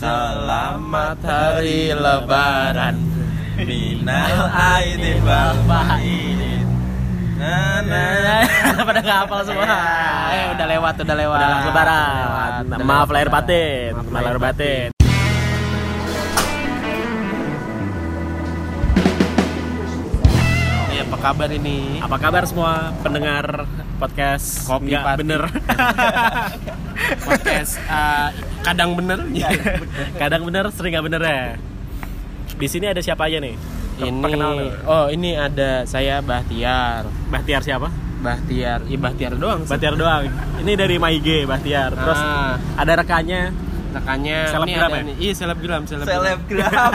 Selamat hari lebaran Minal aidin wal faidin Nah, nah, Pada nggak hafal semua. Eh, udah lewat, udah lewat Udah lebaran. Lewat, udah Maaf lahir batin. Maaf lahir batin. Kabar ini? Apa kabar semua pendengar podcast Kopi Nggak Party. bener Podcast eh, kadang bener kadang bener sering nggak bener ya di sini ada siapa aja nih Ini, oh ini ada saya Bahtiar Bahtiar siapa Bahtiar, iya Bahtiar doang sih. Bahtiar doang ini dari MyG Bahtiar terus Ah. ada rekannya Rekannya ini Selebgram ya? Iya, selebgram, selebgram. Selebgram.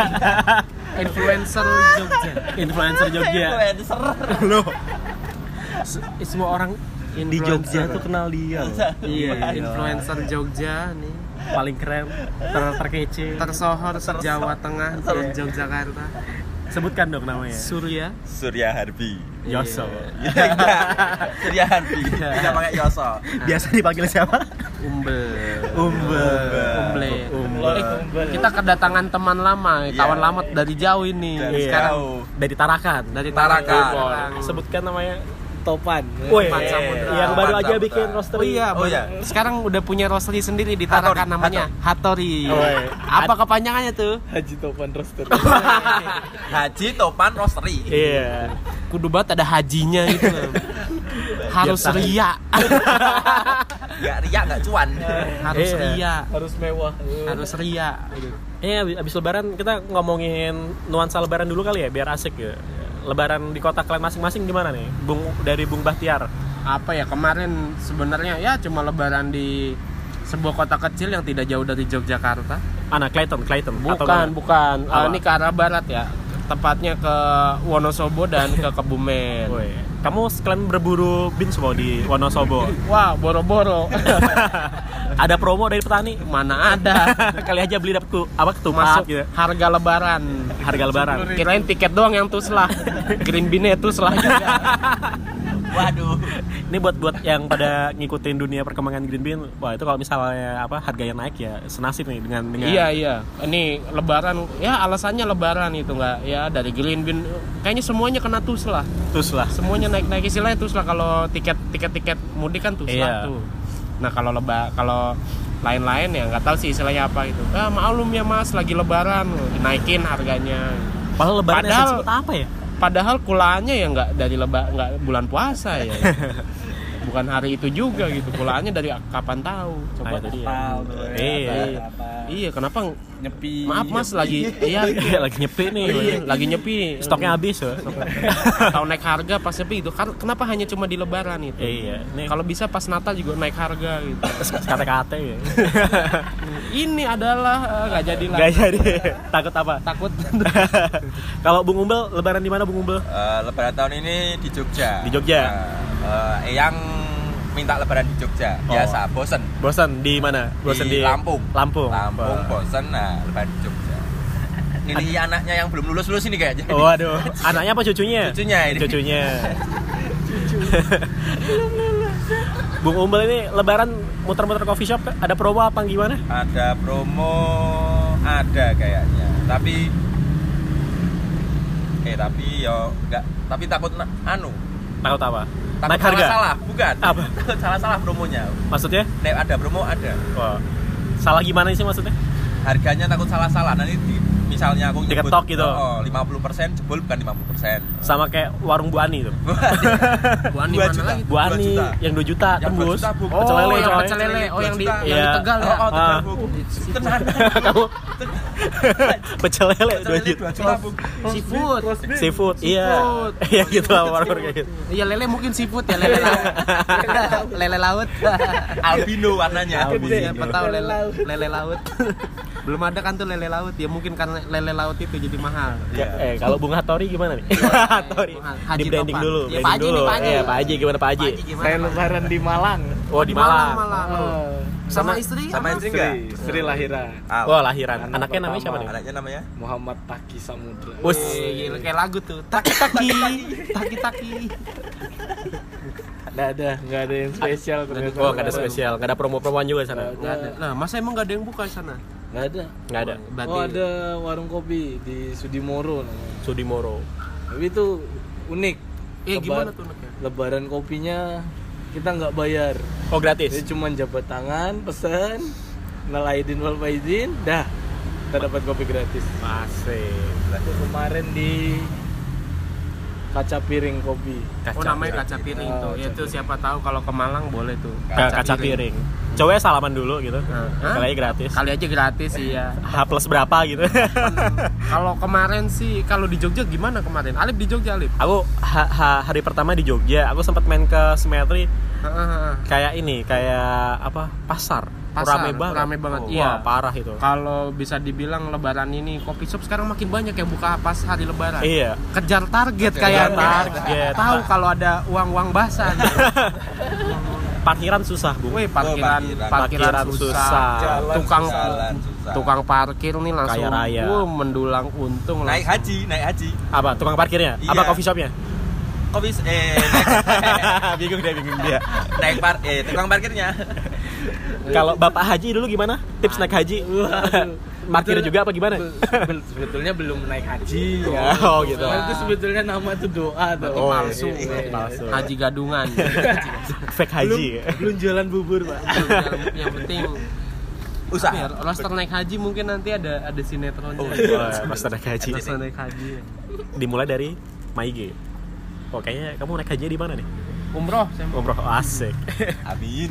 Influencer Jogja. influencer Jogja Influencer. loh semua orang yang di Jogja tuh kenal dia loh. Iya, Gila. influencer Jogja nih. paling keren ter terkece Tersohor se-Jawa Tengah dan Iya. Yogyakarta. sebutkan dong namanya Surya. Surya Harbi. Yoso Iya. Surya Harbi. Tidak pakai Yoso. biasa dipanggil siapa Umbel. Umbel Umble. Eh, kita kedatangan teman lama, Iya. kawan lama dari jauh ini. Dari jauh. dari Tarakan Dari Tarakan. Tarakan. sebutkan namanya Topan. Woi, Topan Samudra. yang baru aja bikin roster Oh iya, Oh iya. sekarang udah punya roastery sendiri di Tarakan namanya Hattori. Oh, iya. Apa kepanjangannya tuh? Haji Topan Roster. Haji Topan Roastery. iya Kudu banget ada hajinya gitu. Harus Biar tahan. ria. Gak riak, gak cuan. Harus Iya. ria. Harus mewah. Harus ria. Eh abis lebaran kita ngomongin nuansa lebaran dulu kali ya biar asik ya. Lebaran di kota kalian masing-masing gimana nih? Bung dari Bung Bahtiar. Apa ya kemarin sebenarnya ya cuma lebaran di sebuah kota kecil yang tidak jauh dari Yogyakarta. Anak Clayton, Clayton. Atau Bukan, mana? bukan. Apa? ini ke arah barat ya. Tepatnya ke Wonosobo dan ke Kebumen. Woi, kamu sekalian berburu bin semua di Wonosobo. Wah, boro-boro. Ada promo dari petani. Mana ada. Kali aja beli dapat apa ketupat Masuk gitu. harga lebaran. Harga lebaran. Kirain tiket doang yang tuslah. Green bean-nya tuslah juga. Waduh. Ini buat buat yang pada ngikutin dunia perkembangan green bean, wah itu kalau misalnya apa harganya naik ya senasib nih dengan dengan Iya iya, ini Lebaran ya alasannya Lebaran itu nggak ya dari Green Bean kayaknya semuanya kena tus lah, terus lah. semuanya naik naik istilahnya tus lah kalau tiket tiket tiket mudik kan tus lah Iya. tuh. Nah kalau leba kalau lain-lain ya nggak tahu sih istilahnya apa itu. Ah maklum ya mas lagi Lebaran dinaikin harganya. Padahal lebaran Padahal- apa ya? Padahal kulaannya ya nggak dari leba nggak bulan puasa ya. Bukan hari itu juga gitu. Kulaannya dari kapan tahu? Coba. Tahu ya. Iya. Iya, kenapa Nyepi. Maaf mas lagi iya Iya, lagi nyepi nih. lagi nyepi Stoknya habis ya. Tahu naik harga pas nyepi itu kan kenapa hanya cuma di lebaran itu? iya, Kalau bisa pas Natal juga naik harga gitu. kata-kata ya. Ini adalah eh, nggak jadi lah. Gak jadi. Takut apa? Takut. Kalau Bung Umbel lebaran di mana Bung Umbel? Eh, lebaran tahun ini di Jogja. Di Jogja. Nah, eh, Eyang minta lebaran di Jogja. Oh. Biasa, bosen. Bosan di mana? Bosan di, Lampung. Lampung. Lampung, Wah. bosen. Nah, lebaran di Jogja. Ini anaknya yang belum lulus lulus ini kayaknya. Oh, Waduh, anaknya apa cucunya? Cucunya ini. Cucunya. Bung Umbel ini lebaran muter-muter coffee shop ada promo apa gimana? Ada promo, ada kayaknya. Tapi eh tapi yo enggak tapi takut anu Takut apa? Takut Naik harga? salah salah bukan Apa? takut salah salah promonya Maksudnya? Nek ada promo ada Wah. Salah gimana sih maksudnya? harganya takut salah salah nanti di- misalnya aku nyebut Diketok gitu. oh, 50% jebol bukan 50% Sama kayak warung Bu Ani itu. Bu Ani Dua mana juta. lagi? Bu Ani juta. yang 2 juta Yang dua tembus. juta, Bu. Oh, Pecel lele, yang coy. pecel lele. Oh, yang di Dua juta. yang di Iya. Tegal ya. oh, oh tegal Ah. bu tenan Kamu pecel lele 2 juta. dua juta bu Seafood. Seafood, iya. Iya gitu lah warung kayak gitu. Iya lele mungkin seafood ya lele laut. lele laut. albino warnanya Siapa tahu lele lele laut. Belum ada kan tuh lele laut ya mungkin karena lele laut itu jadi mahal. Iya. Eh kalau Bung Hattori gimana nih? Hattori. Haji Di branding dulu, Ya, branding Pak Haji dulu. nih, Pak Haji. Eh, Pak Haji gimana Pak Haji? Pak Haji gimana, Saya lebaran di Malang. Oh, di Malang. Malang. Oh. Sama istri sama istri Istri, enggak istri lahiran. Ah, Wah, lahiran. Anak Anaknya namanya siapa nih? anaknya namanya Muhammad Taki Samudra. Gila, kayak lagu tuh. Taki taki. Taki taki. Nggak ada, nggak ada yang spesial. Oh, gak ada spesial, gak ada promo-promoan juga sana. Nggak ada. Nah, masa emang gak ada yang buka sana? Nggak ada. Nggak ada? Berarti oh ada warung kopi di Sudimoro namanya. Sudimoro. Tapi itu unik. Eh Lebar- gimana tuh Nek? lebaran kopinya kita nggak bayar. Oh gratis? Jadi cuma jabat tangan pesan nelaidin wal faizin dah. Kita dapat kopi gratis. Masih. Itu kemarin di kaca piring kopi Oh namanya kaca piring Oh, tuh. Ya kaca tuh siapa tahu kalau ke Malang boleh tuh. kaca, kaca piring coba ya salaman dulu gitu Nah, hah? kali aja gratis Kali aja gratis iya. H plus berapa gitu kalau kemarin sih kalau di Jogja gimana kemarin? Alip di Jogja Alip. aku ha- ha- hari pertama di Jogja aku sempat main ke Simetri Heeh. kayak ini kayak apa pasar, Pasar, rame banget rame banget, Wah, iya. parah itu Kalau bisa dibilang lebaran ini kopi shop sekarang makin banyak yang buka pas hari lebaran. iya Kejar target Kejar kayaknya. target. Tahu kalau ada uang-uang basah. gitu. parkiran susah bu Wih, parkiran, parkiran. parkiran, Parkiran susah. susah. Jalan tukang Jalan susah. tukang parkir nih langsung Kaya raya. wuh, mendulang untung naik langsung. haji naik haji apa tukang parkirnya Iya. apa coffee shopnya kopi eh naik, bingung dia bingung dia naik par eh tukang parkirnya kalau bapak haji dulu gimana? Tips naik haji? Betul- juga apa gimana? be- be- sebetulnya belum naik haji ya oh gitu. Itu sebetulnya nama itu doa tuh. Oh, palsu, iya, iya, palsu. haji gadungan. fake belum, haji. Belum jualan bubur pak. Yang, yang penting usaha. Ya, roster naik haji mungkin nanti ada ada sinetronnya. Oh, iya, pas naik haji. Roster naik haji. dimulai dari Maige oh kayaknya kamu naik haji di mana nih Umroh umroh asik amin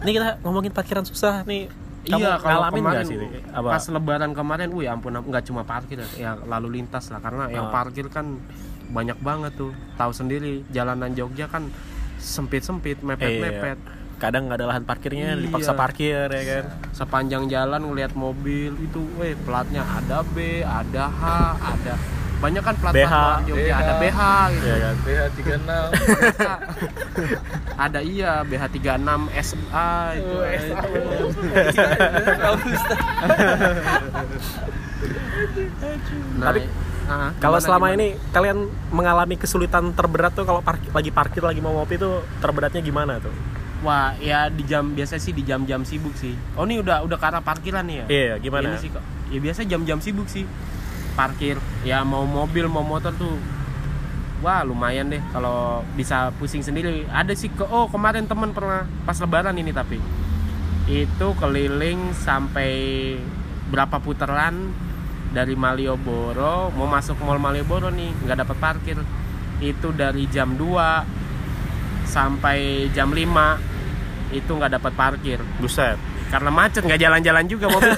ini kita ngomongin parkiran susah nih kamu iya, kalau ngalamin kemarin sih apa pas lebaran kemarin, wih ampun nggak cuma parkir ya, lalu lintas lah karena yang Ah. parkir kan banyak banget tuh. Tahu sendiri jalanan Jogja kan sempit-sempit, mepet-mepet. kadang nggak ada lahan parkirnya Iya. dipaksa parkir ya kan Sepanjang jalan ngelihat mobil itu, weh platnya ada B, ada H, ada banyak kan plat BH. Jogja, ada BH gitu. ya kan BH 36 ada iya BH36 SA itu. Oh, itu. Nah, Tapi, ah, kalau selama gimana? ini kalian mengalami kesulitan terberat tuh kalau parkir, lagi parkir lagi mau ngopi tuh terberatnya gimana tuh Wah, ya di jam biasa sih di jam-jam sibuk sih. Oh, ini udah udah ke arah parkiran nih ya? iya gimana Ini sih kok. Ya biasa jam-jam sibuk sih. Parkir. Ya mau mobil mau motor tuh Wah lumayan deh kalau bisa pusing sendiri. Ada sih ke oh kemarin temen pernah pas lebaran ini tapi itu keliling sampai berapa putaran dari Malioboro mau masuk mall Malioboro nih nggak dapat parkir itu dari jam 2 sampai jam 5 itu nggak dapat parkir buset karena macet nggak jalan-jalan juga mobil.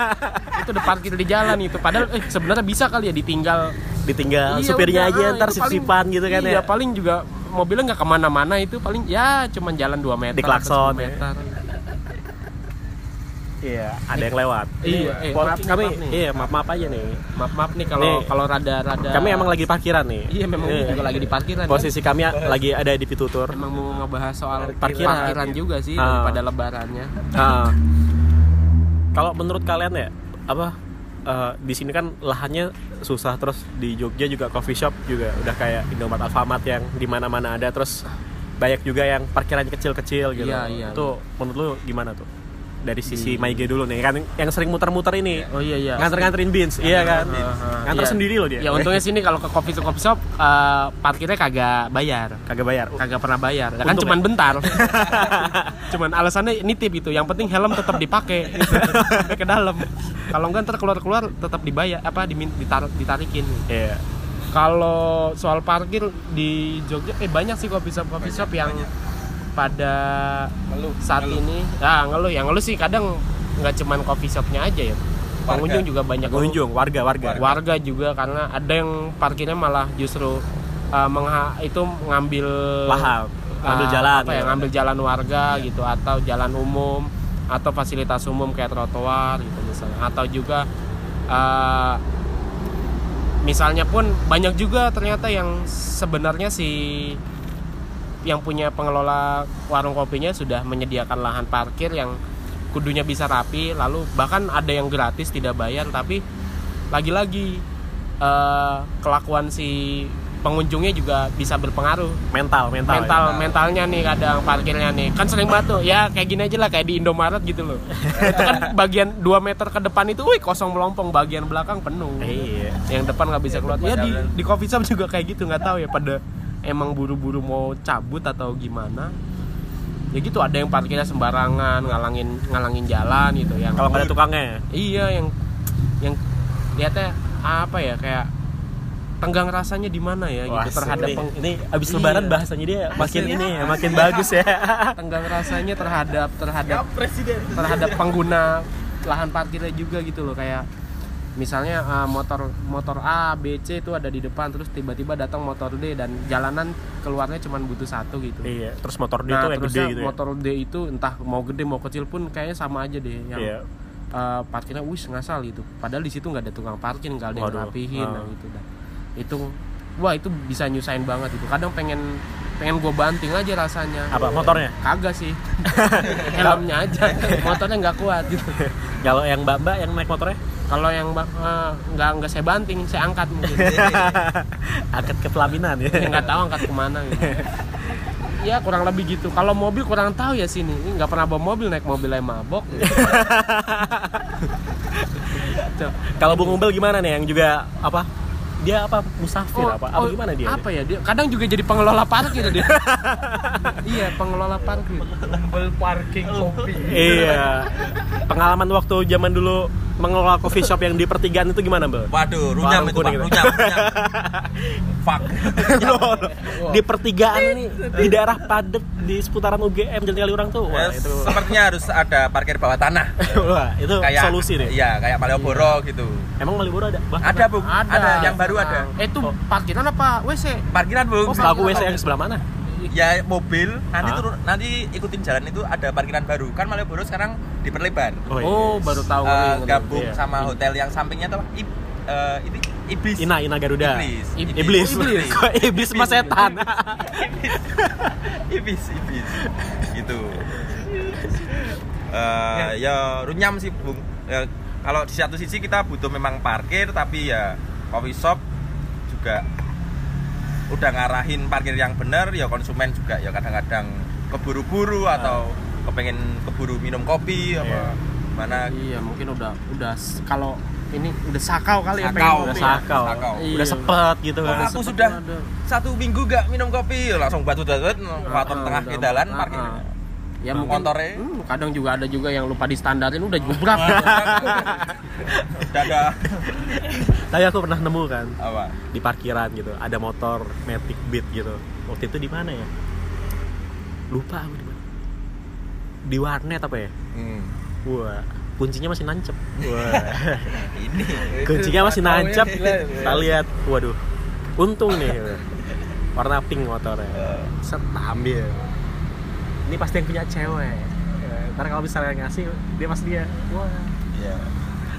Itu udah parkir di jalan itu. Padahal eh, sebenarnya bisa kali ya ditinggal. Ditinggal Iya, supirnya udah, aja ah, ntar sip-sipan gitu kan iya, ya. paling juga mobilnya nggak ke mana-mana itu paling ya cuman jalan 2 meter Diklakson, atau 10 ya. Iya ada yang lewat Iya, eh, maaf kami maaf nih. iya maaf maaf aja nih maaf maaf nih kalau kalau rada-rada kami emang lagi parkiran nih iya memang Iya. juga lagi di parkiran posisi kami lagi ada di Pitutur emang mau ngebahas soal Parkiran. parkiran, juga sih Ah. daripada lebarannya Nah, kalau menurut kalian ya apa eh, di sini kan lahannya susah terus di Jogja juga coffee shop juga udah kayak Indomaret Alfamart yang di mana-mana ada terus banyak juga yang parkirannya kecil-kecil gitu. Iya, iya, Itu menurut lu gimana tuh? Dari sisi Maige dulu nih kan yang sering muter-muter ini. oh iya iya Nganter-nganterin beans, iya kan? Ah, Nganter iya. sendiri loh dia. ya untungnya sini kalau ke coffee shop coffee shop eh, parkirnya kagak bayar kagak bayar. kagak pernah bayar kan Untung cuman ya? bentar cuman alasannya nitip itu yang penting helm tetap dipakai Sampai ke dalam kalau enggak ntar keluar keluar tetap dibayar apa dimin, ditar, ditarikin Iya. kalau soal parkir di Jogja eh banyak sih coffee shop coffee shop yang pada Ngeluh, saat ngeluh. ini ah ngeluh yang ngeluh sih kadang nggak cuman coffee shopnya aja ya pengunjung juga banyak. Pengunjung, warga, warga. warga juga karena ada yang parkirnya malah justru uh, mengha- itu ngambil Lahap, ngambil uh, jalan, apa ya, ya. ngambil jalan warga gitu atau jalan umum atau fasilitas umum kayak trotoar gitu misalnya atau juga uh, misalnya pun banyak juga ternyata yang sebenarnya si yang punya pengelola warung kopinya sudah menyediakan lahan parkir yang kudunya bisa rapi lalu bahkan ada yang gratis tidak bayar tapi lagi-lagi eh, kelakuan si pengunjungnya juga bisa berpengaruh. Mental mental mental ya. mentalnya nih kadang parkirnya nih. Kan sering tuh ya kayak gini aja lah kayak di Indomaret gitu loh. Itu kan bagian 2 meter ke depan itu wih kosong melompong bagian belakang penuh. Iya. Yang depan nggak bisa keluar ya di di coffee shop juga kayak gitu nggak tahu ya pada emang buru-buru mau cabut atau gimana ya gitu ada yang parkirnya sembarangan ngalangin ngalangin jalan gitu yang kalau nggak ada tukangnya iya yang yang lihatnya apa ya kayak tenggang rasanya di mana ya Wah, gitu terhadap ini, peng- ini abis Iya. lebaran bahasanya dia makin ini ya makin bagus ya. tenggang rasanya terhadap terhadap terhadap pengguna lahan parkirnya juga gitu loh kayak misalnya uh, motor motor A B C itu ada di depan terus tiba-tiba datang motor D dan jalanan keluarnya cuma butuh satu gitu. Iya terus motor dia nah yang terusnya gede gitu ya? motor D itu entah mau gede mau kecil pun kayaknya sama aja deh yang Iya. uh, parkirnya wis ngasal gitu. Padahal di situ nggak ada tukang parkir nggak ada yang rapihin Ah. nah, gitu dah. Itu wah itu bisa nyusahin banget itu. Kadang pengen pengen gue banting aja rasanya. Apa motornya? Kagak sih. Helmnya aja. Motornya nggak kuat gitu. Kalau yang mbak mbak yang naik motornya kalau yang eh, nggak nggak saya banting saya angkat mungkin. Angkat ke pelaminan ya? Nggak tahu angkat ke mana gitu. Ya kurang lebih gitu. Kalau mobil kurang tahu ya sini. Ini nggak pernah bawa mobil naik mobil yang mabok. Tuh. kalau bung umbel gimana nih? Yang juga apa? Dia apa? Musafir Oh, apa? Apa oh, gimana dia? apa ya? Dia kadang juga jadi pengelola parkir dia. Iya pengelola parkir Humble parking kopi. iya. Pengalaman waktu zaman dulu mengelola coffee shop yang di pertigaan itu gimana mbak Waduh, runyam Warung itu pak, kuning. runyam, runyam. Fuck. di pertigaan ini di daerah padat di seputaran UGM Jalan Kaliurang tuh wah Ya, itu Sepertinya harus ada parkir bawah tanah. wah itu Kayak solusi deh Iya, kayak Malioboro gitu. emang Malioboro ada Bah, Ada bung, ada, yang baru ada. eh itu parkiran apa WC Parkiran bung. oh, setahu aku WC yang sebelah mana Ya mobil nanti Hah? turun nanti ikutin jalan itu ada parkiran baru. Kan Malioboro sekarang diperlebar. oh, iya. oh baru tahu nih. gabung Iya. sama hotel yang sampingnya tuh Ib, eh, ini iblis. Ina Ina Garuda Iblis. Ib- iblis Iblis. kok iblis sama setan iblis, iblis. Gitu. Eh, ya runyam sih bung. Ya, kalau di satu sisi kita butuh memang parkir tapi ya coffee shop juga udah ngarahin parkir yang benar ya konsumen juga ya kadang-kadang keburu-buru atau kepengen keburu minum kopi Iya. apa mana iya mungkin udah udah kalau ini udah sakau kali ya Sakau, pengen udah kopi ya. sakau, Sakau. udah Iya. sepet gitu kan aku sudah ada. satu minggu gak minum kopi langsung batu batu waton Ah, tengah udah. di jalan Ah, parkir ah. ya Nah, mungkin motornya. hmm, kadang juga ada juga yang lupa distandarin udah jebrak udah ada tapi aku pernah nemu kan apa di parkiran gitu ada motor Matic Beat gitu waktu itu di mana ya lupa aku di di warnet apa ya? Hmm. wah kuncinya masih nancep. Wah. Ini. Kuncinya masih nancep. ya. kita lihat. Waduh untung nih warna pink motornya. Set ambil. Ini pasti yang punya cewek. Ya, ntar kalau misalnya ngasih dia pasti dia wah. Ya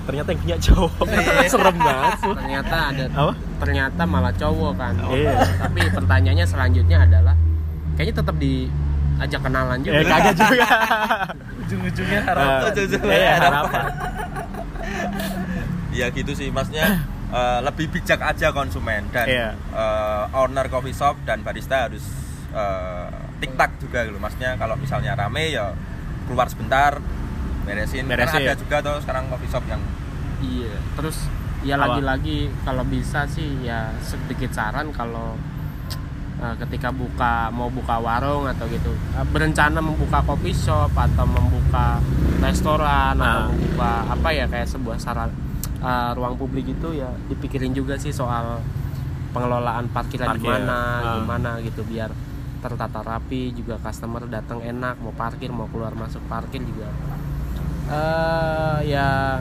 ternyata yang punya cowok. Serem banget ternyata ada apa? ternyata malah cowok kan. Iya. tapi pertanyaannya selanjutnya adalah kayaknya tetap diajak kenalan juga eh kagak juga Ujung-ujungnya harapan. Ujung-ujungnya iya, harapan. harapan ya gitu sih maksudnya eh, lebih bijak aja konsumen dan Iya. eh, owner coffee shop dan barista harus eh, tik-tak juga gitu maksudnya kalau misalnya rame ya keluar sebentar beresin, Beresin. karena ada juga tuh sekarang coffee shop yang iya terus ya lagi-lagi kalau bisa sih ya sedikit saran kalau ketika buka mau buka warung atau gitu eh, berencana membuka coffee shop atau membuka restoran Ah. atau membuka apa ya kayak sebuah saran eh, ruang publik itu ya dipikirin juga sih soal pengelolaan parkiran di Parkir, mana ah. gimana gitu biar tertata rapi juga customer datang enak mau parkir mau keluar masuk parkir juga eh ya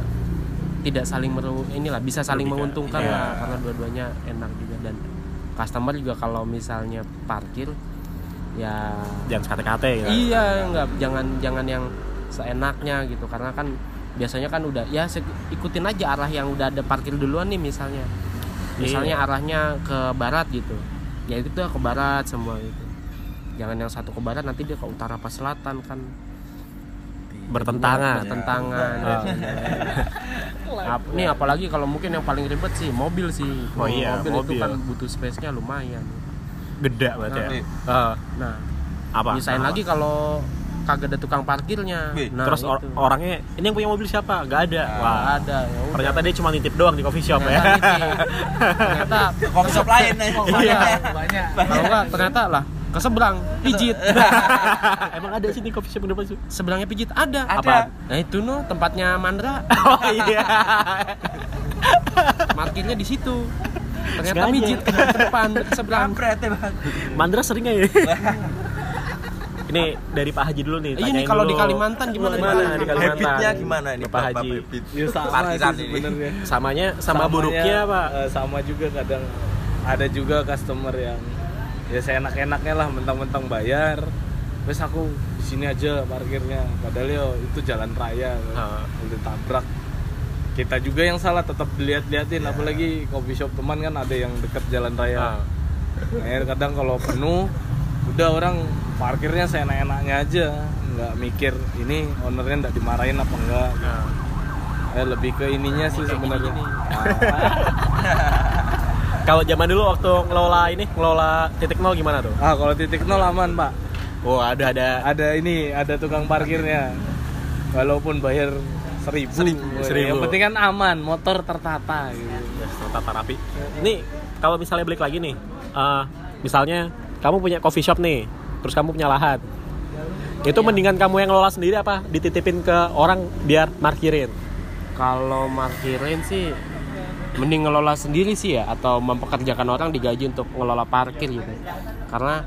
tidak saling meru inilah bisa saling Merugikan. menguntungkan Iya. lah karena dua-duanya enak juga dan customer juga kalau misalnya parkir ya jangan sekate-kate gitu iya nggak jangan jangan yang seenaknya gitu. Karena kan biasanya kan udah ya ikutin aja arah yang udah ada parkir duluan nih misalnya. Misalnya Iya. arahnya ke barat gitu. Ya itu tuh ke barat semua itu jangan yang satu ke barat nanti dia ke utara apa selatan kan bertentangan bertentangan. Ah. Ap- ini apalagi kalau mungkin yang paling ribet sih mobil sih. Oh iya, mobil, itu mobil. kan butuh space nya lumayan. Gede berarti ya? Nah, Ah, nah apa? misain Apa? lagi kalau kagak ada tukang parkirnya. Wih, nah terus or- itu. orangnya ini yang punya mobil siapa? Nggak ada. Ah, wah. ada ya udah. ternyata dia cuma nitip doang di coffee shop ya. Ternyata nitip. ternyata coffee shop lain nih Iya. banyak. Kalau enggak ternyata lah ke seberang pijit. Emang ada sih di coffee shop depan sih? Seberangnya pijit ada. Apaan? nah itu no tempatnya Mandra. Oh iya. Parkirnya di situ. Ternyata mijit ke depan ke seberang. Kampret ya bang Mandra sering ya? Ini dari Pak Haji dulu nih Iya, ini tanyain kalau dulu. di Kalimantan gimana nih? gimana di Kalimantan. Habitnya gimana ini Bapak Haji? Habit ya sama Parkiran sih ini. sebenarnya. Samanya sama Samanya, buruknya pak? eh, sama juga kadang. Ada juga customer yang ya saya enak-enaknya lah mentang-mentang bayar terus aku di sini aja parkirnya padahal yo itu jalan raya Ah. udah tabrak kita juga yang salah tetap dilihat-liatin Iya. apalagi coffee shop teman kan ada yang deket jalan raya Ah. Akhirnya kadang kalau penuh udah orang parkirnya saya enak-enaknya aja nggak mikir ini ownernya nggak dimarahin apa enggak Ah. eh, lebih ke ininya sih sebenarnya. kalau zaman dulu waktu ngelola ini ngelola titik nol gimana tuh Ah kalau titik nol aman pak. oh ada ada Ada ini, ada tukang parkirnya. Walaupun bayar seribu, Seribu. yang penting kan aman, motor tertata. Gitu. ya, tata rapi ini kalau misalnya balik lagi nih eh, misalnya kamu punya coffee shop nih terus kamu punya lahan itu mendingan kamu yang ngelola sendiri apa dititipin ke orang biar markirin kalau parkirin sih mending ngelola sendiri sih ya atau mempekerjakan orang digaji untuk ngelola parkir gitu. Karena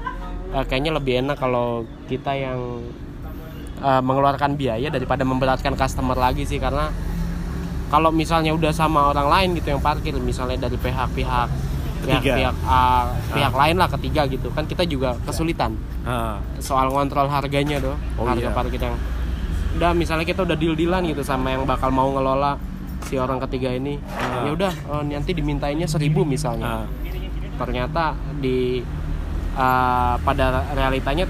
eh, kayaknya lebih enak kalau kita yang eh, mengeluarkan biaya daripada memberatkan customer lagi sih. Karena kalau misalnya udah sama orang lain gitu yang parkir misalnya dari pihak-pihak pihak-pihak ah, pihak lain lah ketiga gitu. Kan kita juga kesulitan. Ah, soal ngontrol harganya doh Oh, harga iya. parkir yang udah misalnya kita udah deal dealan gitu sama yang bakal mau ngelola si orang ketiga ini. Ah. ya udah eh, nanti dimintainnya seribu misalnya. Ah. ternyata di eh, pada realitanya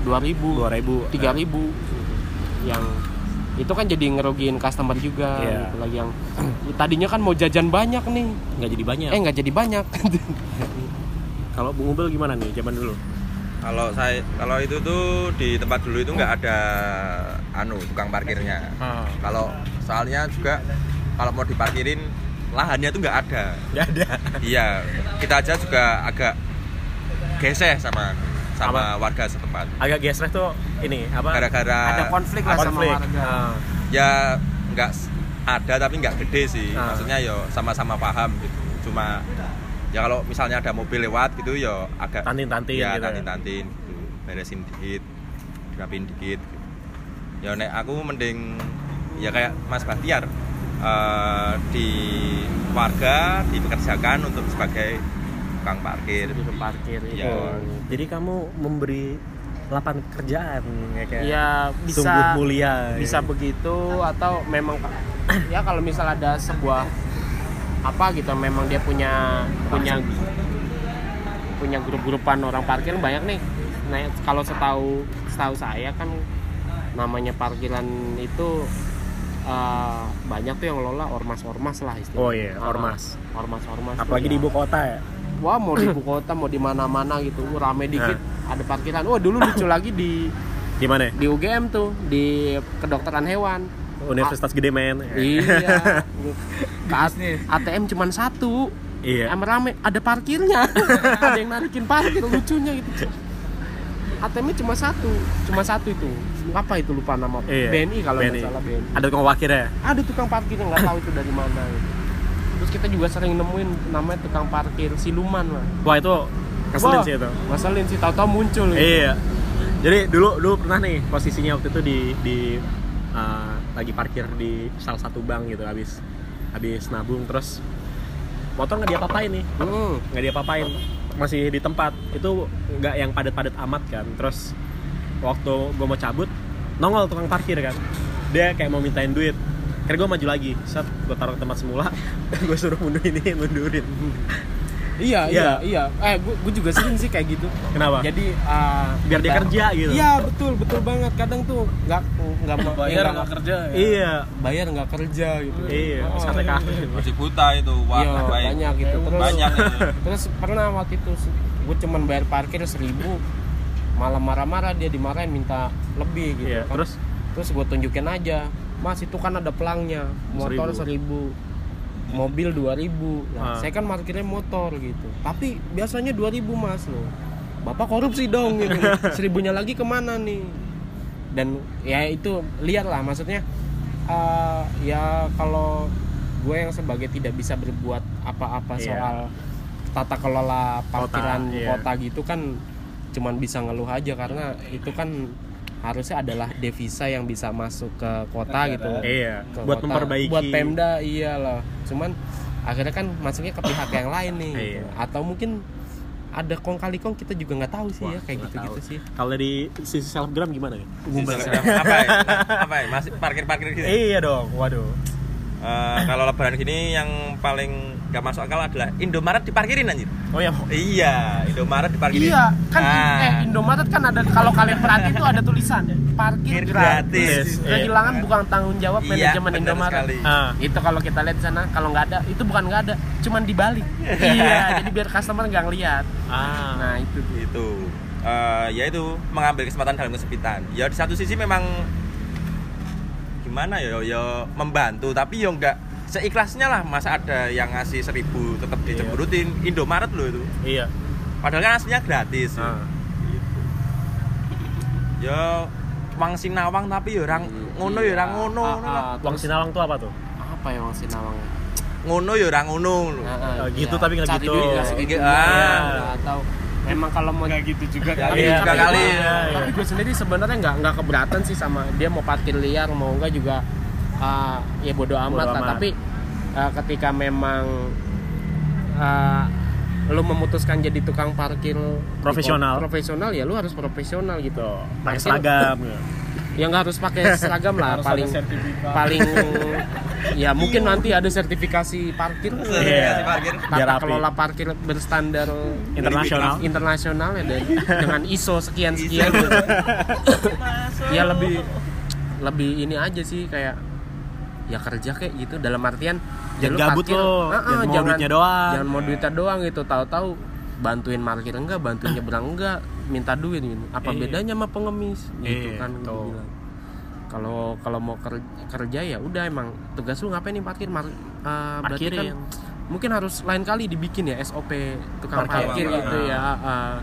dua ribu 2000 tiga ribu. Yang itu kan jadi ngerugiin customer juga Iya. gitu lagi yang tadinya kan mau jajan banyak nih. Nggak jadi banyak. Eh nggak jadi banyak. Kalau Bung Ubel gimana nih zaman dulu? Kalau saya kalau itu tuh di tempat dulu itu nggak ada anu tukang parkirnya. Ah. kalau soalnya juga kalau mau diparkirin lahannya tuh nggak ada. Nggak ada. Iya kita aja juga agak geseh sama sama warga setempat. Agak gesrek tuh ini apa? Gara-gara ada konflik lah sama konflik. warga. Ah. ya nggak ada tapi nggak gede sih. Ah. maksudnya yo sama-sama paham gitu. Cuma ya kalau misalnya ada mobil lewat gitu yo agak Tantin-tantin ya gitu ya. tantin-tantin gitu. Beresin dikit rapiin dikit gitu. ya nek aku mending ya kayak Mas Bahtiar eh, di warga dipekerjakan untuk sebagai tukang parkir Jadi parkir itu Iya. Oh, jadi kamu memberi lapangan kerjaan ya kayak ya bisa sungguh mulia bisa ya. begitu atau memang ya kalau misal ada sebuah apa gitu memang dia punya punya punya grup-grupan orang parkir banyak nih nah kalau setahu setahu saya kan namanya parkiran itu eh, banyak tuh yang ngelola ormas-ormas lah istilahnya. Oh iya, Ah, ormas. ormas-ormas apalagi di ya. ibu kota ya? Wah mau di ibu kota mau di mana-mana gitu. Uh, rame dikit ada parkiran. Oh dulu lucu lagi di di mana? Di UGM tuh di kedokteran hewan. Universitas Gede men iya. Ke ATM cuman satu. Iya. Emang rame ada parkirnya. Ada yang narikin parkir lucunya gitu ATM nya cuma satu. Cuma satu itu. Apa itu lupa nama? Iya, BNI kalau nggak salah BNI ada tukang wakil ya? Ada tukang parkirnya nggak tahu itu dari mana gitu. terus kita juga sering nemuin namanya tukang parkir siluman lah wah itu keselin Wah, sih itu. ngeselin sih. Tahu-tahu muncul gitu. iya. Jadi dulu dulu pernah nih posisinya waktu itu di di uh, lagi parkir di salah satu bank gitu habis habis nabung. Terus motor nggak diapa-apain nih. Hmm. nggak diapa-apain masih di tempat itu nggak yang padat-padat amat kan. Terus waktu gue mau cabut nongol tukang parkir kan. Dia kayak mau mintain duit. Karena gue maju lagi set gue taruh ke tempat semula gue suruh mundurin ini mundurin Iya, Iya. iya, iya. Eh, gua, gua juga sering sih kayak gitu. Kenapa? Jadi uh, Biar dia kerja gitu. Iya, betul, betul banget. Kadang tuh nggak nggak mau bayar nggak- kerja ya? Iya. bayar nggak kerja gitu. Iya, Oh, sate iya. kaki. masih buta itu wah Iya, baik banyak gitu. Terus banyak itu. terus pernah waktu itu gue cuman bayar parkir seribu malah marah-marah dia dimarahin minta lebih gitu Iya, kan. terus terus gue tunjukin aja mas itu kan ada pelangnya motor seribu mobil 2000 Ah. nah, saya kan parkirnya motor gitu tapi biasanya 2000 mas loh bapak korupsi dong gitu seribunya lagi ke mana nih dan ya itu lihat lah maksudnya eh, ya kalau gue yang sebagai tidak bisa berbuat apa-apa Iya. soal tata kelola parkiran iya. kota gitu kan cuman bisa ngeluh aja karena itu kan harusnya adalah devisa yang bisa masuk ke kota gitu Iya, ke buat kota. memperbaiki. buat Pemda iyalah cuman akhirnya kan masuknya ke pihak yang lain nih gitu. Iya. atau mungkin ada kong kali kong kita juga nggak tahu sih ya kayak nggak gitu gitu tahu. sih Kalau dari sisi selebgram gimana ya? apa ya? apa ya? masih parkir parkir gitu Iya dong, waduh. Eh, kalau lebaran gini yang paling gak masuk akal adalah Indomaret diparkirin anjir Oh ya, iya Indomaret diparkirin Iya, kan Ah. eh Indomaret kan ada kalau kalian perhatiin itu ada tulisan parkir gratis. gratis. Kehilangan bukan tanggung jawab Iya, manajemen Indomaret. sekali. Ah. Itu kalau kita lihat di sana kalau nggak ada itu bukan nggak ada, cuman dibalik. iya, jadi biar customer nggak ngeliat. Ah. Nah, itu itu Eh, ya itu mengambil kesempatan dalam kesempitan ya di satu sisi memang gimana ya ya membantu tapi ya enggak seikhlasnya lah masa ada yang ngasih seribu tetap Iya. dicemberutin Indomaret loh itu Iya. padahal kan aslinya gratis Ah. Gitu. ya wang sinawang tapi ya orang ngono ya orang ngono Ah, ngono ah, lah. Uang terus Sinawang tuh apa tuh? apa ya Wang Sinawang? ngono ya orang ngono loh. Ah, ah, Oh, gitu, iya. tapi nggak gitu. nggak. Ah. Iya, atau memang kalau mau nggak gitu juga Nggak kali gitu ya. juga tapi kali. Iya, iya. tapi gue sendiri sebenarnya nggak nggak keberatan sih sama dia mau parkir liar mau enggak juga ah, ya bodoh amat Bodo lah amat. tapi ah, ketika memang ah, lu memutuskan jadi tukang parkir Profesional. profesional ya lu harus profesional gitu Pakai seragam. ya. nggak harus pakai seragam lah Harus paling paling ya mungkin nanti ada sertifikasi parkir Iya. parkir Biar tata rapi. kelola parkir berstandar Internasional. internasional ya dan dengan ISO sekian sekian gitu. ya lebih lebih ini aja sih kayak ya kerja kayak gitu dalam artian ya Jangan lu gabut parkir, lo, jangan mau duitnya doang. jangan mau duitnya doang gitu tahu-tahu bantuin parkir enggak bantuin nyebrang enggak minta duit gitu apa Iya. bedanya sama pengemis gitu Iya, kan bilang. kalau kalau mau ker- kerja ya udah emang tugas lu ngapain nih parkir mar ah, berarti kan mungkin harus lain kali dibikin ya SOP tukang Parkir. parkir gitu ya ah.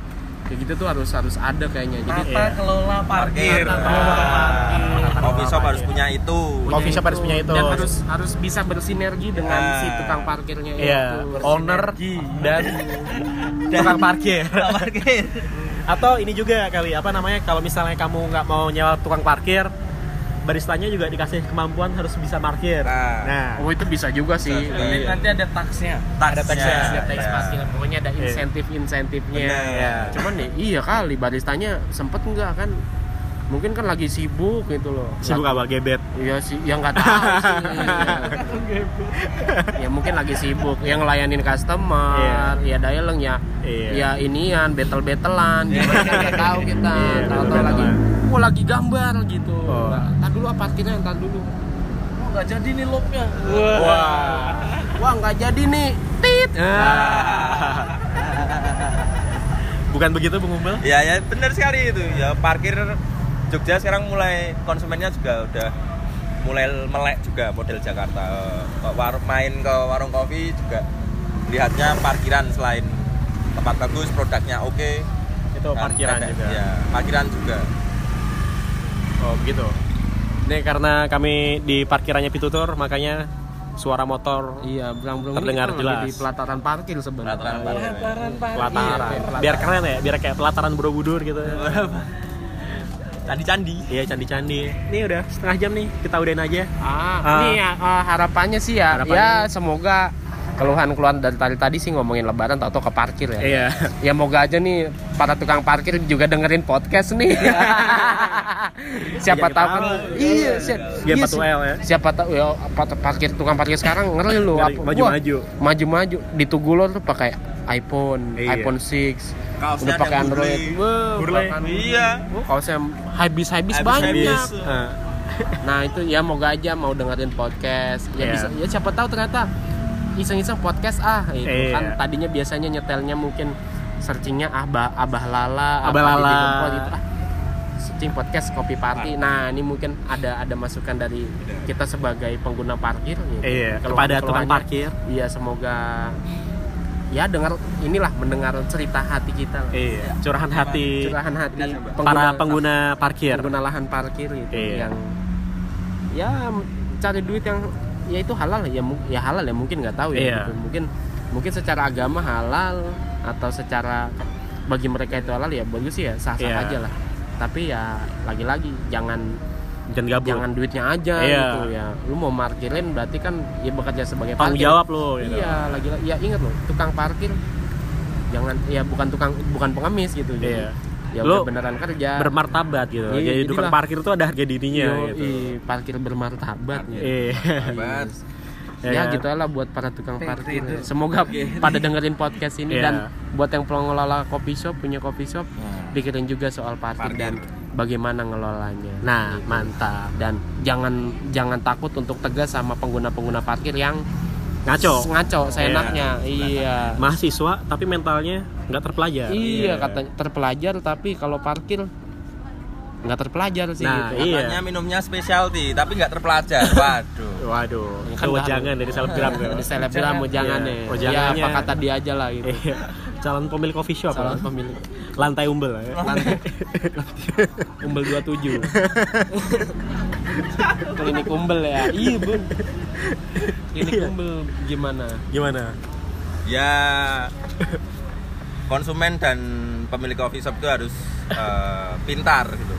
Kayak gitu tuh harus harus ada kayaknya jadi Iya. kelola parkir Tata kelola parkir. coffee shop harus punya itu Coffee shop harus punya itu. dan harus harus bisa bersinergi dengan Ah. si tukang parkirnya Iya, itu owner dan tukang parkir. parkir Atau ini juga kali apa namanya kalau misalnya kamu nggak mau nyewa tukang parkir, baristanya juga dikasih kemampuan harus bisa parkir. Nah. Nah, oh itu bisa juga sih Nanti, nanti ada taksnya. Ada taksnya. ada tax ya. parkir pokoknya ada Iya. insentif insentifnya Benar. Ya. cuman nih iya kali baristanya sempet nggak kan mungkin kan lagi sibuk gitu loh sibuk apa gebet? Iya sih, yang nggak tahu sih. ya mungkin lagi sibuk, yang ngelayanin customer, ya dialing ya, Iya. ya inian, battle battlean, gimana kan nggak tahu kita, Iya, tahu-tahu battle-battlean. lagi, wah lagi gambar gitu. Oh. Ntar dulu apa parkirnya, ntar dulu. Oh, nggak jadi nih loopnya. Wah, wah nggak jadi nih, tit. Ah. Bukan begitu Bung Umbel? ya ya benar sekali itu ya parkir Jogja sekarang mulai konsumennya juga udah mulai melek juga model Jakarta Eh, war main ke warung kopi juga lihatnya parkiran selain tempat bagus produknya oke Itu kan parkiran juga. ya parkiran juga Oh, begitu. Ini karena kami di parkirannya Pitutur, makanya suara motor Iya, berang-berang Terdengar ini kan jelas. di pelataran parkir sebenarnya. Pelataran Iya. parkir. Pelataran parkir. pelataran. Iya, kayak biar keren ya, biar kayak pelataran Borobudur gitu. candi-candi Iya, candi-candi. Ini udah setengah jam nih, kita udahin aja. Ah, Ah. ini ya eh, harapannya sih ya, Harapannya. ya semoga keluhan-keluhan dari tadi tadi sih ngomongin lebaran tau-tau ke parkir ya. Iya. Ya moga aja nih para tukang parkir juga dengerin podcast nih. siapa Jangan tahu kan iya, si- Game iya, 4UL ya. Siapa tahu ya pa- parkir tukang parkir sekarang ngeri lu maju-maju. maju-maju di Tugulor tuh pakai iPhone, Iya. iPhone 6, Kaosnya udah pakai Android. Burley. bahkan- Iya. Oh, kaosnya habis-habis banyak. Nah itu ya moga aja mau dengerin podcast ya Iya. bisa ya siapa tahu ternyata iseng-iseng podcast ah itu Iya. kan tadinya biasanya nyetelnya mungkin searchingnya abah abah lala Abah apa Lala. Didi Kempot gitu ah searching podcast kopi party nah ini mungkin ada ada masukan dari kita sebagai pengguna parkir gitu. Iya, kepada tukang parkir. iya semoga ya dengar inilah mendengar cerita hati kita lah. Iya, curahan hati curahan hati para pengguna parkir. pengguna lahan parkir gitu Iya. yang ya cari duit yang ya itu halal ya ya halal ya mungkin nggak tahu ya Iya. gitu. mungkin mungkin secara agama halal atau secara bagi mereka itu halal ya bagus sih ya sah sah Iya. aja lah tapi ya lagi-lagi jangan Jangan jangan duitnya aja Iya. gitu ya lu mau parkirin berarti kan ya bekerja sebagai Tanggung jawab lu gitu. iya lagi ya ingat loh tukang parkir jangan ya bukan tukang bukan pengemis gitu jadi Iya. Ya Lu udah beneran kerja Bermartabat gitu. Iya, Jadi tukang parkir tuh ada harga dirinya Yo, gitu. i, parkir bermartabat ya. Iya. Hebat. Ya Ya, kan? gitu lah buat para tukang parkir. Semoga pada dengerin podcast ini Iya. dan buat yang pengelola coffee shop punya coffee shop Hmm. pikirin juga soal parkir, Parkir. dan bagaimana ngelolanya. Nah, Gitu. mantap. Dan jangan jangan takut untuk tegas sama pengguna-pengguna parkir yang Ngaco. ngaco Iya. seenaknya. Iya. Mahasiswa tapi mentalnya nggak terpelajar. Iya, katanya terpelajar tapi kalau parkir nggak terpelajar sih Nah, gitu. iya. Katanya minumnya specialty tapi nggak terpelajar. Waduh. Waduh, Kan itu baru. jangan dari selebgram. Di selebgram mau jangan Iya. ya. Oh, Ya apa kata dia aja lah gitu. Iya. Calon pemilik coffee shop. Ya. pemilik. Lantai umbel. ya. Umbel 27 Klinik umbel ya Iya bun Klinik umbel gimana? Gimana? Ya konsumen dan pemilik coffee shop itu harus eh, pintar gitu.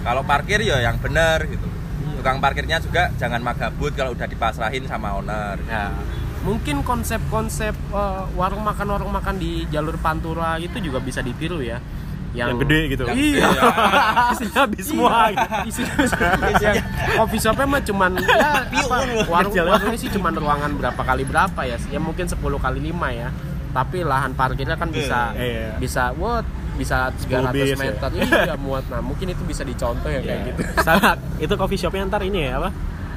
Kalau parkir ya yang benar gitu. Tukang parkirnya juga jangan magabut kalau udah dipasrahin sama owner. Ya. Mungkin konsep-konsep eh, warung makan warung makan di jalur Pantura itu juga bisa ditiru ya Yang, gede gitu. Iya Isinya habis semua gitu. Isinya yang coffee shopnya mah cuman ya, apa, warung Kecil warungnya sih cuman ruangan berapa kali berapa ya ya mungkin 10 kali 5 ya tapi lahan parkirnya kan bisa Iya. bisa what bisa 300 bis ya. meter iya muat nah mungkin itu bisa dicontoh ya kayak Iya. gitu Sama itu coffee shopnya ntar ini ya apa?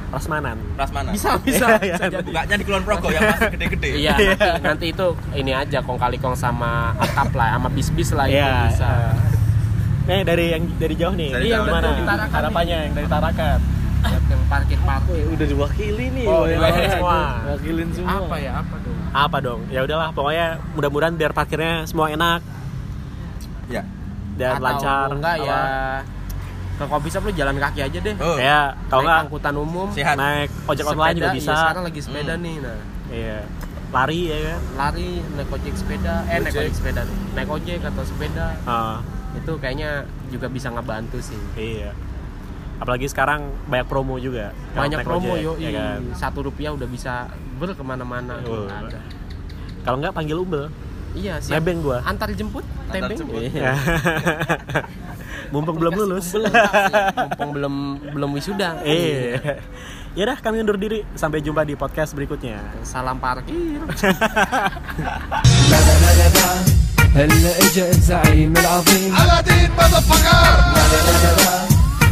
Prasmanan. Ras mana? bisa bisa, Iya, bisa jadi Bukanya di Kulon Progo yang masih gede-gede. iya nanti, nanti itu ini aja kong kali kong sama atap lah sama bis bis lah itu Iya. bisa Eh dari yang dari jauh nih. Dari yang jauh. mana? Harapannya yang dari Tarakan. buat yang parkir parkir udah diwakili nih Oh, ya, semua. wakilin semua apa ya apa dong Apa dong? Ya udahlah, pokoknya mudah-mudahan biar parkirnya semua enak Ya. dan Atau lancar. enggak Apa? ya ke coffee shop lu jalan kaki aja deh Oh, Ya, kalau naik enggak angkutan umum Sehat. naik ojek online juga Sepeda, bisa. iya, sekarang lagi sepeda Hmm. nih nah Iya. Lari ya kan. lari naik ojek sepeda eh naik Ojek. sepeda naik ojek atau sepeda Ah, itu kayaknya juga bisa ngebantu sih iya. Apalagi sekarang banyak promo juga. Banyak promo ojek, yo ya kan? satu rupiah udah bisa ber kemana-mana Oh. ada Kalau enggak panggil Umbel. iya siap Nebeng gua. antar jemput Antar tebeng jemput. Iya. Mumpung belum lulus. belum mumpung belum belum wisuda Iya. Ya dah kami undur diri. Sampai jumpa di podcast berikutnya. salam parkir لا لا لا لا لا هلا اجا الزعيم العظيم على دين لا لا لا لا لا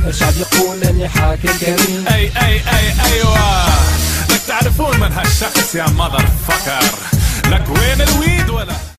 الشعب يقول اني حاكم كريم اي اي اي ايوه لك تعرفون من هالشخص يا مذر فكر لك وين الويد ولا؟